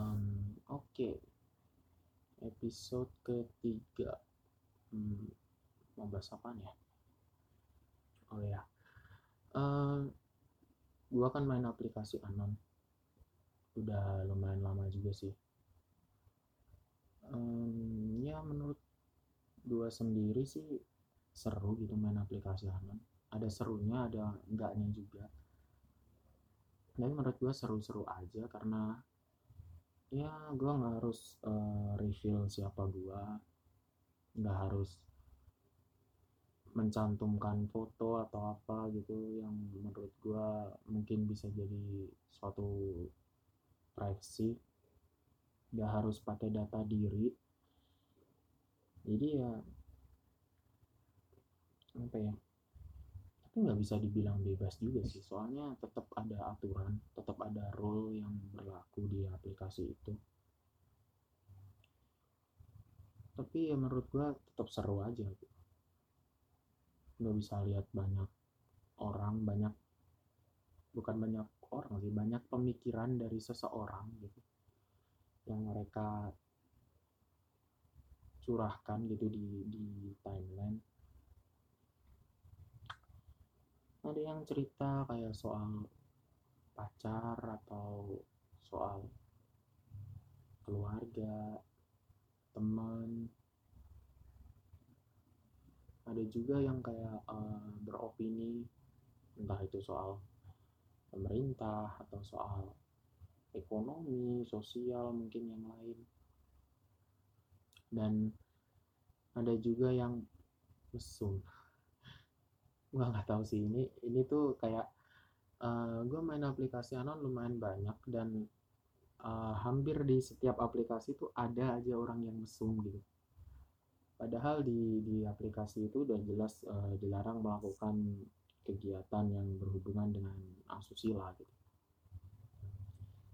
Um, Oke, episode ketiga. Hmm, mau bahas apa ya? Oh ya, Eh, gua kan main aplikasi Anon. Udah lumayan lama juga sih. Em, ya menurut gua sendiri sih seru gitu main aplikasi Anon. Ada serunya, ada enggaknya juga. Dan menurut gua seru-seru aja karena ya gua nggak harus eh, reveal siapa gua, nggak harus mencantumkan foto atau apa gitu yang menurut gua mungkin bisa jadi suatu privacy. Nggak harus pakai data diri. Jadi ya apa ya tapi nggak bisa dibilang bebas juga sih. Soalnya tetap ada aturan tetap ada rule yang berlaku di aplikasi itu. Tapi ya menurut gua tetap seru aja. Lo bisa lihat banyak orang banyak bukan banyak orang sih banyak pemikiran dari seseorang gitu. Yang mereka curahkan gitu di di timeline ada yang cerita kayak soal pacar atau soal keluarga teman ada juga yang kayak uh, beropini entah itu soal pemerintah atau soal ekonomi, sosial mungkin yang lain. Dan ada juga yang mesum. Gua nggak tahu sih ini ini tuh kayak uh, gue main aplikasi anon lumayan banyak dan uh, hampir di setiap aplikasi tuh ada aja orang yang mesum gitu Padahal di di aplikasi itu udah jelas uh, dilarang melakukan kegiatan yang berhubungan dengan asusila gitu.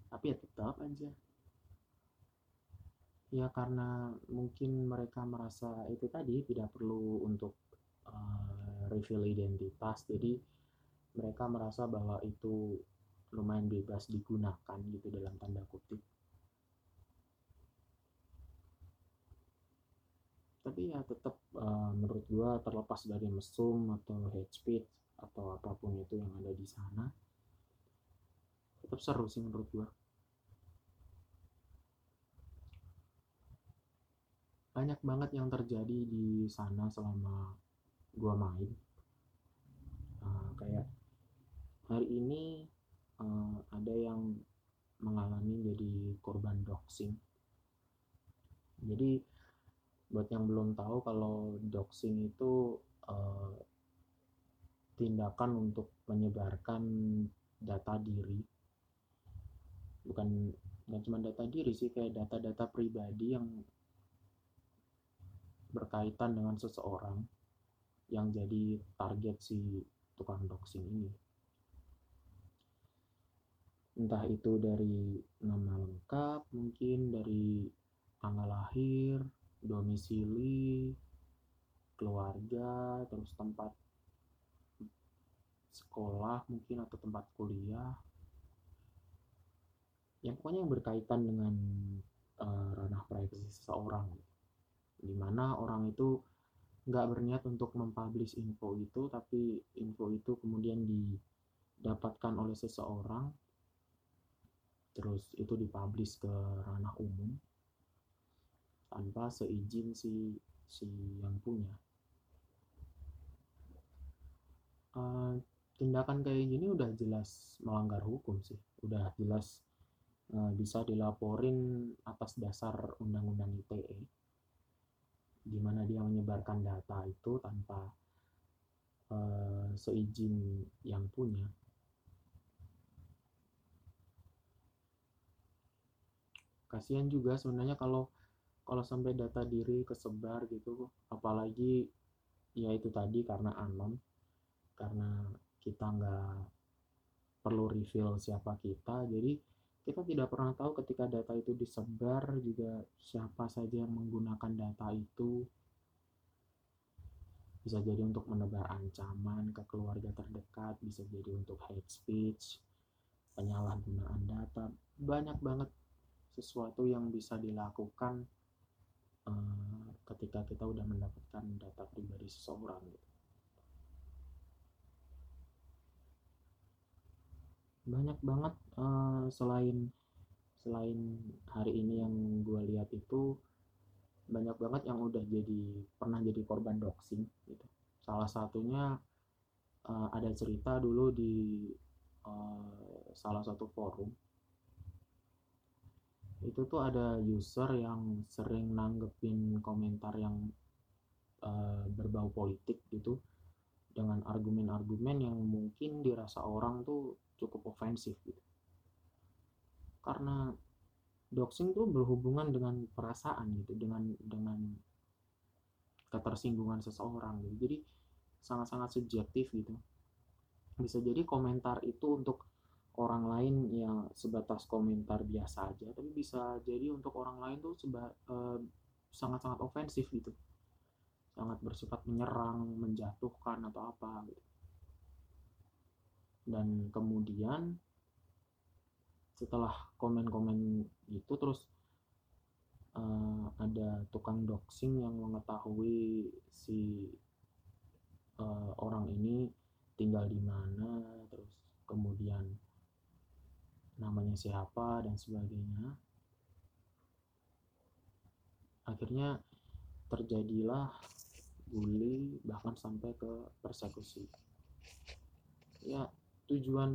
Tapi ya tetap aja. Ya karena mungkin mereka merasa itu tadi tidak perlu untuk uh, reveal identitas, jadi mereka merasa bahwa itu lumayan bebas digunakan gitu dalam tanda kutip. tapi ya tetap uh, menurut gua terlepas dari mesum atau hate speech atau apa pun itu yang ada di sana tetap seru sih menurut gua banyak banget yang terjadi di sana selama gua main. Uh, kayak hari ini uh, ada yang mengalami jadi korban doxing. Jadi buat yang belum tahu kalau doxing itu uh, tindakan untuk menyebarkan data diri. Bukan bukan cuma data diri sih kayak data-data pribadi yang berkaitan dengan seseorang yang jadi target si tukang doxing ini entah itu dari nama lengkap mungkin dari tanggal lahir domisili, keluarga, terus tempat sekolah mungkin atau tempat kuliah. Yang pokoknya yang berkaitan dengan uh, ranah privasi seseorang. Di mana orang itu nggak berniat untuk mempublish info itu, tapi info itu kemudian didapatkan oleh seseorang, terus itu dipublish ke ranah umum tanpa seizin si si yang punya. Uh, tindakan kayak gini udah jelas melanggar hukum sih. Udah jelas uh, bisa dilaporin atas dasar undang-undang ITE di mana dia menyebarkan data itu tanpa uh, seizin yang punya. Kasihan juga sebenarnya kalau kalau sampai data diri kesebar gitu apalagi ya itu tadi karena anon karena kita nggak perlu reveal siapa kita jadi kita tidak pernah tahu ketika data itu disebar juga siapa saja yang menggunakan data itu bisa jadi untuk menebar ancaman ke keluarga terdekat bisa jadi untuk hate speech penyalahgunaan data banyak banget sesuatu yang bisa dilakukan uh, ketika kita udah mendapatkan data pribadi seseorang gitu. Banyak banget uh, selain selain hari ini yang gue lihat itu banyak banget yang udah jadi pernah jadi korban doxing gitu. Salah satunya uh, ada cerita dulu di uh, salah satu forum. Itu tuh ada user yang sering nanggepin komentar yang uh, berbau politik gitu dengan argumen-argumen yang mungkin dirasa orang tuh cukup ofensif gitu. Karena doxing tuh berhubungan dengan perasaan gitu dengan dengan ketersinggungan seseorang gitu. Jadi sangat-sangat subjektif gitu. Bisa jadi komentar itu untuk orang lain yang sebatas komentar biasa aja tapi bisa jadi untuk orang lain tuh seba, eh, sangat-sangat ofensif gitu. Sangat bersifat menyerang menjatuhkan atau apa gitu dan kemudian setelah komen-komen itu terus uh, ada tukang doxing yang mengetahui si uh, orang ini tinggal di mana terus kemudian namanya siapa dan sebagainya. Akhirnya terjadilah bully bahkan sampai ke persekusi. Ya tujuan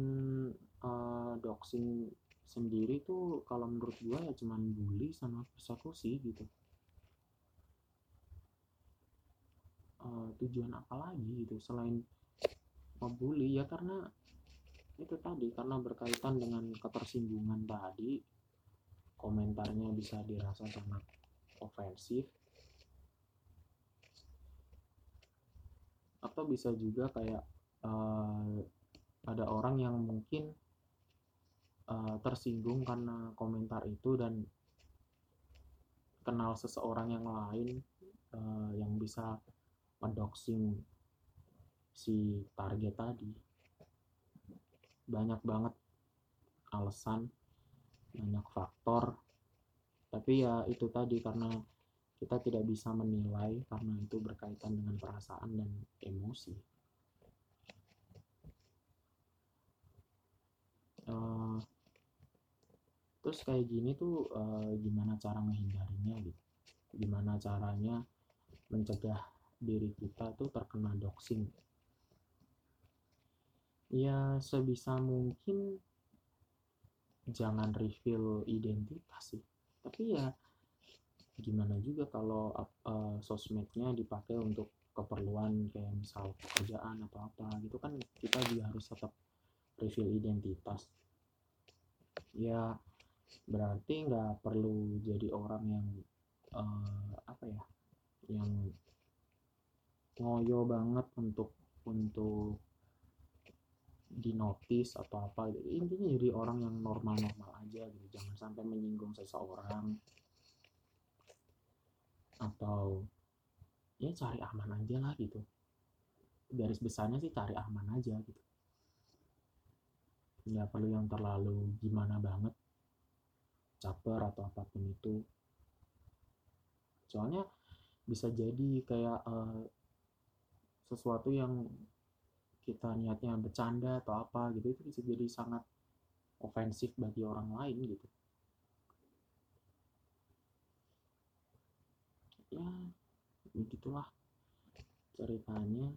uh, doxing sendiri tuh kalau menurut gue ya cuman bully sama persekusi gitu. Uh, tujuan apa lagi gitu selain membuli ya karena itu tadi karena berkaitan dengan ketersinggungan tadi komentarnya bisa dirasa sangat ofensif. Atau bisa juga kayak uh, ada orang yang mungkin uh, tersinggung karena komentar itu dan kenal seseorang yang lain uh, yang bisa mendoxing si target tadi. Banyak banget alasan banyak faktor. Tapi ya itu tadi karena kita tidak bisa menilai karena itu berkaitan dengan perasaan dan emosi uh, terus kayak gini tuh uh, gimana cara menghindarinya gitu? Gimana caranya mencegah diri kita tuh terkena doxing? Ya sebisa mungkin jangan reveal identitas sih. Tapi ya gimana juga kalau uh, sosmednya dipakai untuk keperluan kayak misal pekerjaan atau apa gitu kan kita juga harus tetap reveal identitas. Ya berarti nggak perlu jadi orang yang uh, apa ya yang ngoyo banget untuk untuk dinotis atau apa. Intinya jadi orang yang normal-normal aja gitu. Jangan sampai menyinggung seseorang. Atau ya cari aman aja lah gitu. Garis besarnya sih cari aman aja gitu. Nggak perlu yang terlalu gimana banget caper atau apa pun itu. Soalnya bisa jadi kayak uh, sesuatu yang kita niatnya bercanda atau apa gitu itu bisa jadi sangat ofensif bagi orang lain gitu. Ya begitulah ceritanya.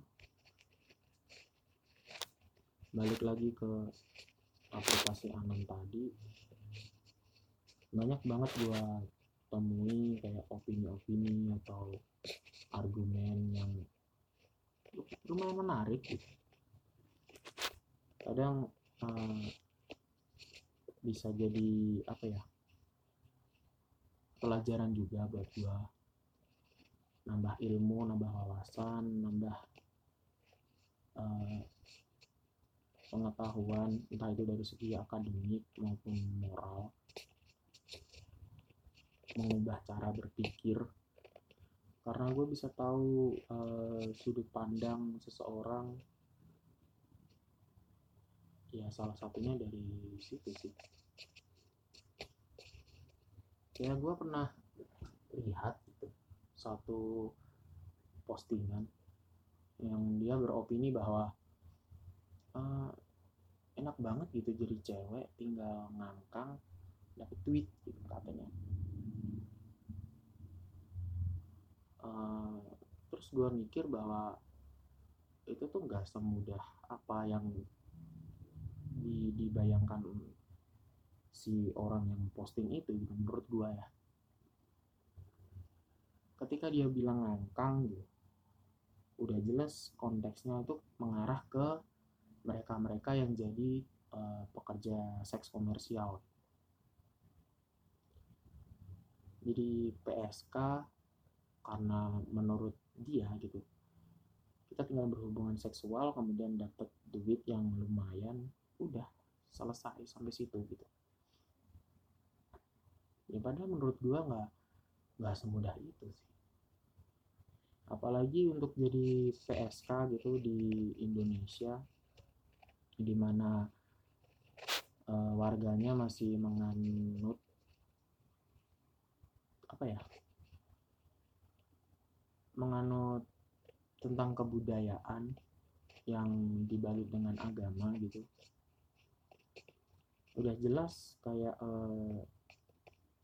Balik lagi ke aplikasi anon tadi banyak banget gua temui kayak opini-opini atau argumen yang lumayan menarik gitu. kadang uh, bisa jadi apa ya pelajaran juga buat gua nambah ilmu nambah wawasan nambah uh, pengetahuan entah itu dari segi akademik maupun moral mengubah cara berpikir. Karena gue bisa tahu uh, sudut pandang seseorang ya salah satunya dari situ sih. Kayak gue pernah lihat gitu, satu postingan yang dia beropini bahwa uh, enak banget gitu jadi cewek tinggal ngangkang dapet duit gitu katanya uh, terus gue mikir bahwa itu tuh nggak semudah apa yang di, dibayangkan si orang yang posting itu gitu menurut gue ya ketika dia bilang ngangkang gitu udah jelas konteksnya itu mengarah ke mereka-mereka yang jadi uh, pekerja seks komersial. Jadi PSK karena menurut dia gitu. Kita tinggal berhubungan seksual kemudian dapat duit yang lumayan udah selesai sampai situ gitu. Ya padahal menurut gua nggak nggak semudah itu sih. Apalagi untuk jadi PSK gitu di Indonesia di mana uh, warganya masih menganut apa ya menganut tentang kebudayaan yang dibalik dengan agama gitu. Udah jelas kayak uh,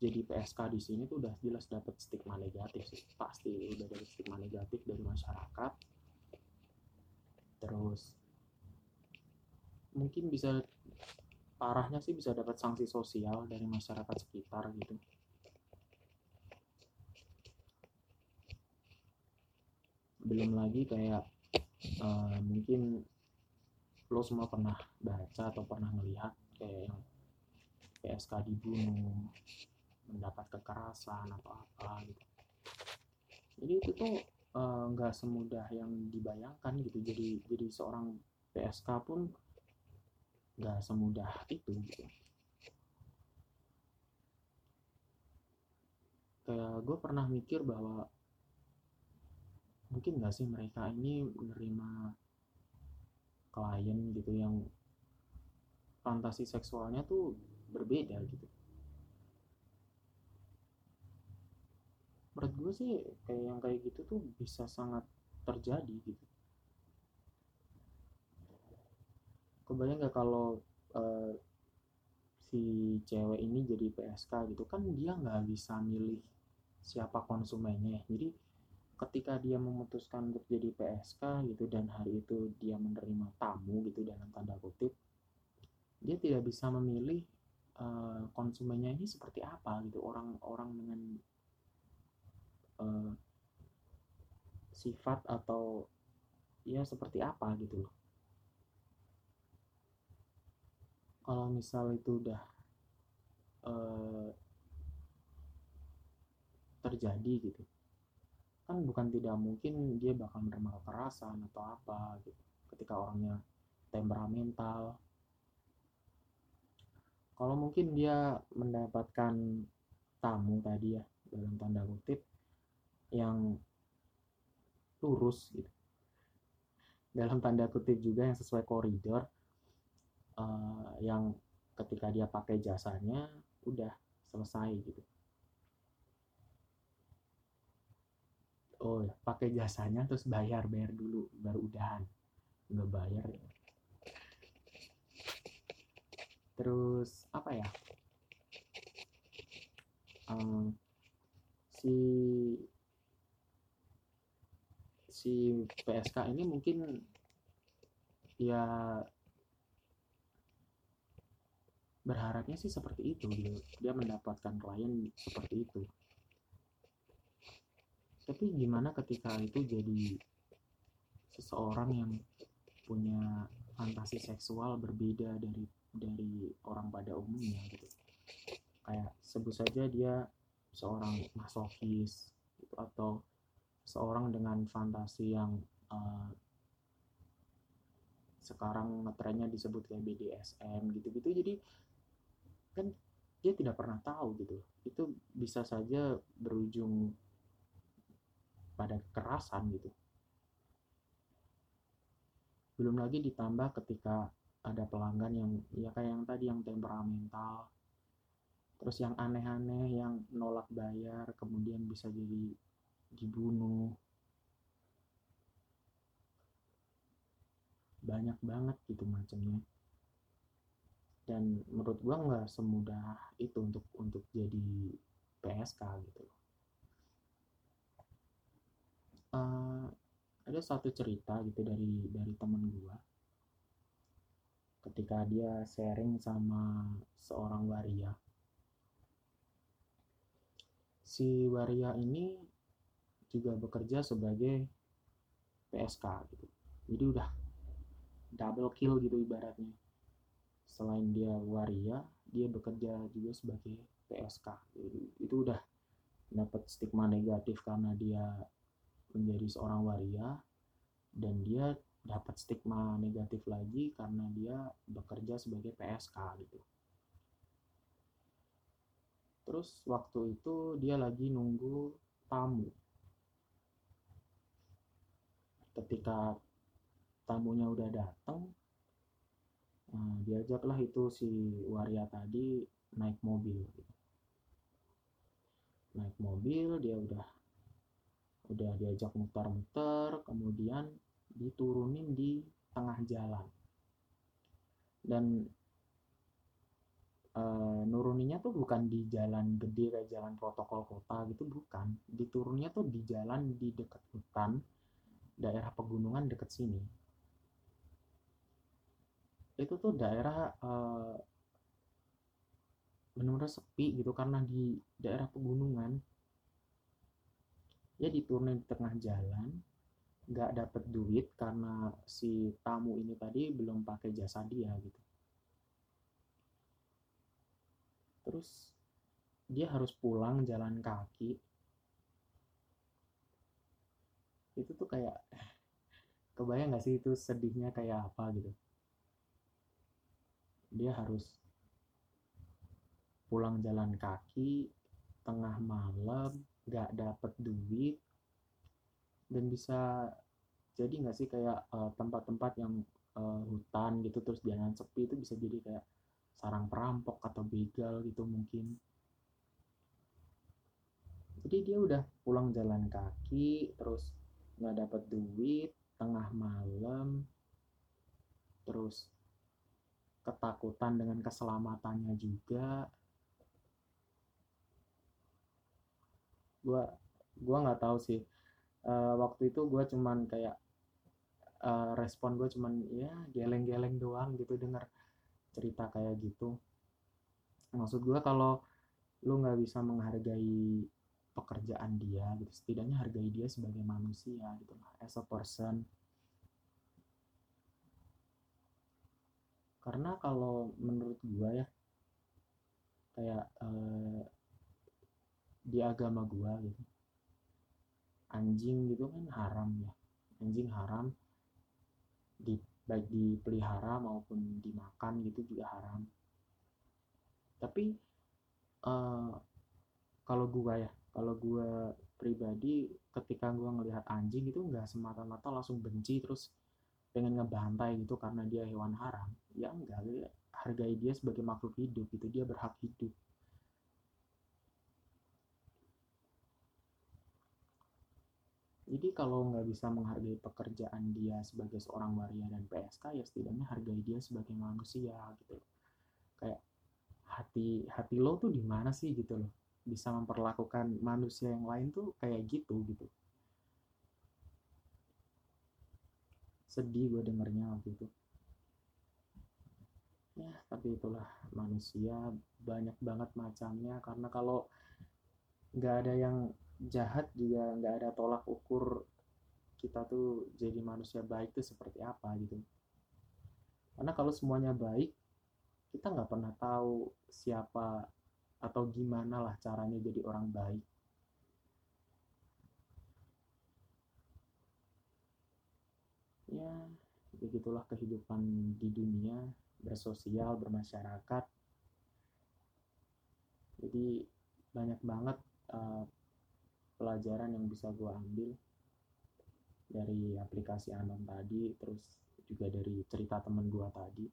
jadi PSK di sini tuh udah jelas dapat stigma negatif sih. Pasti udah dapat stigma negatif dari masyarakat. Terus mungkin bisa parahnya sih bisa dapat sanksi sosial dari masyarakat sekitar gitu belum lagi kayak uh, mungkin lo semua pernah baca atau pernah melihat kayak yang PSK dibunuh mendapat kekerasan atau apa gitu. Jadi itu tuh eh, nggak uh, semudah yang dibayangkan gitu. Jadi jadi seorang PSK pun nggak semudah itu gitu. Kayak gue pernah mikir bahwa mungkin nggak sih mereka ini menerima klien gitu yang fantasi seksualnya tuh berbeda gitu? Menurut gue sih kayak yang kayak gitu tuh bisa sangat terjadi gitu. Kebayang nggak kalau uh, si cewek ini jadi PSK gitu? Kan dia nggak bisa milih siapa konsumennya. Jadi ketika dia memutuskan untuk jadi PSK gitu dan hari itu dia menerima tamu gitu dalam tanda kutip dia tidak bisa memilih uh, konsumennya ini seperti apa gitu orang-orang dengan uh, sifat atau ya seperti apa gitu loh. Kalau misal itu udah uh, terjadi gitu kan bukan tidak mungkin dia bakal menerima kekerasan atau apa gitu ketika orangnya temperamental. Kalau mungkin dia mendapatkan tamu tadi ya dalam tanda kutip yang lurus gitu. Dalam tanda kutip juga yang sesuai koridor uh, yang ketika dia pakai jasanya udah selesai gitu oh pakai jasanya terus bayar bayar dulu baru udahan. Nggak bayar ya. terus apa ya? Um, si si PSK ini mungkin ya berharapnya sih seperti itu dia dia mendapatkan klien seperti itu tapi gimana ketika itu jadi seseorang yang punya fantasi seksual berbeda dari dari orang pada umumnya gitu? Kayak sebut saja dia seorang masokis gitu, atau seorang dengan fantasi yang uh, sekarang ngetrennya disebut kayak BDSM gitu-gitu. Jadi kan dia tidak pernah tahu gitu. Itu bisa saja berujung pada kekerasan gitu. Belum lagi ditambah ketika ada pelanggan yang ya kayak yang tadi yang temperamental terus yang aneh-aneh yang nolak bayar kemudian bisa jadi dibunuh. Banyak banget gitu macamnya. Dan menurut gua nggak semudah itu untuk untuk jadi PSK gitu uh, ada satu cerita gitu dari dari temen gua. Ketika dia sharing sama seorang waria. Si waria ini juga bekerja sebagai PSK gitu. Jadi udah double kill gitu ibaratnya. Selain dia waria dia bekerja juga sebagai PSK jadi, itu udah dapat stigma negatif karena dia menjadi seorang waria dan dia dapat stigma negatif lagi karena dia bekerja sebagai PSK gitu. Terus waktu itu dia lagi nunggu tamu. Ketika tamunya udah datang, nah, diajaklah itu si waria tadi naik mobil. Gitu. Naik mobil, dia udah udah diajak muter-muter, kemudian diturunin di tengah jalan. Dan e, nuruninya tuh bukan di jalan gede kayak jalan protokol kota gitu bukan. Diturunnya tuh di jalan di dekat hutan daerah pegunungan dekat sini. Itu tuh daerah e, benar-benar sepi gitu karena di daerah pegunungan ya diturunin di tengah jalan nggak dapet duit karena si tamu ini tadi belum pakai jasa dia gitu. Terus dia harus pulang jalan kaki. Itu tuh kayak kebayang nggak sih itu sedihnya kayak apa gitu? Dia harus pulang jalan kaki tengah malam nggak dapet duit dan bisa jadi nggak sih kayak eh, tempat-tempat uh, yang uh, hutan gitu terus jalan sepi itu bisa jadi kayak sarang perampok atau begal gitu mungkin. Jadi dia udah pulang jalan kaki terus nggak dapat duit tengah malam terus ketakutan dengan keselamatannya juga gua gua nggak tahu sih. Uh, waktu itu gue cuman kayak uh, respon gue cuman ya geleng-geleng doang gitu denger cerita kayak gitu. Maksud gue kalau lu nggak bisa menghargai pekerjaan dia gitu setidaknya hargai dia sebagai manusia gitu as a person. Karena kalau menurut gue ya kayak uh, di agama gue gitu. Anjing gitu kan haram ya. Anjing haram. Di baik dipelihara maupun dimakan gitu juga haram. Tapi uh, kalau gua ya kalau gua pribadi ketika gua ngelihat anjing itu nggak semata-mata langsung benci terus pengen ngebantai gitu karena dia hewan haram. Ya enggak hargai dia sebagai makhluk hidup gitu dia berhak hidup Jadi kalau nggak bisa menghargai pekerjaan dia sebagai seorang waria dan PSK, ya setidaknya hargai dia sebagai manusia gitu Kayak hati hati lo tuh di mana sih gitu loh. Bisa memperlakukan manusia yang lain tuh kayak gitu gitu. Sedih gue dengernya waktu itu. Ya, tapi itulah manusia banyak banget macamnya karena kalau nggak ada yang jahat juga nggak ada tolak ukur kita tuh jadi manusia baik tuh seperti apa gitu. Karena kalau semuanya baik kita nggak pernah tahu siapa atau gimana lah caranya jadi orang baik. Ya begitulah kehidupan di dunia bersosial bermasyarakat. Jadi banyak banget uh, pelajaran yang bisa gue ambil dari aplikasi Anon tadi terus juga dari cerita temen gue tadi.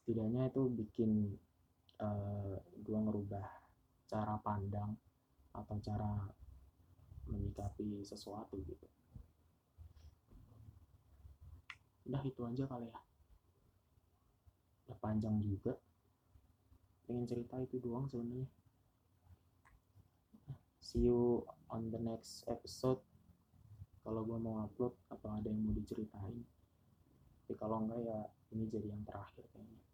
Setidaknya itu bikin uh, gue ngerubah cara pandang atau cara menyikapi sesuatu gitu. Udah itu aja kali ya. Udah panjang juga pengen cerita itu doang sebenarnya. See you on the next episode. Kalau gue mau upload atau ada yang mau diceritain? Tapi kalau enggak ya ini jadi yang terakhir kayaknya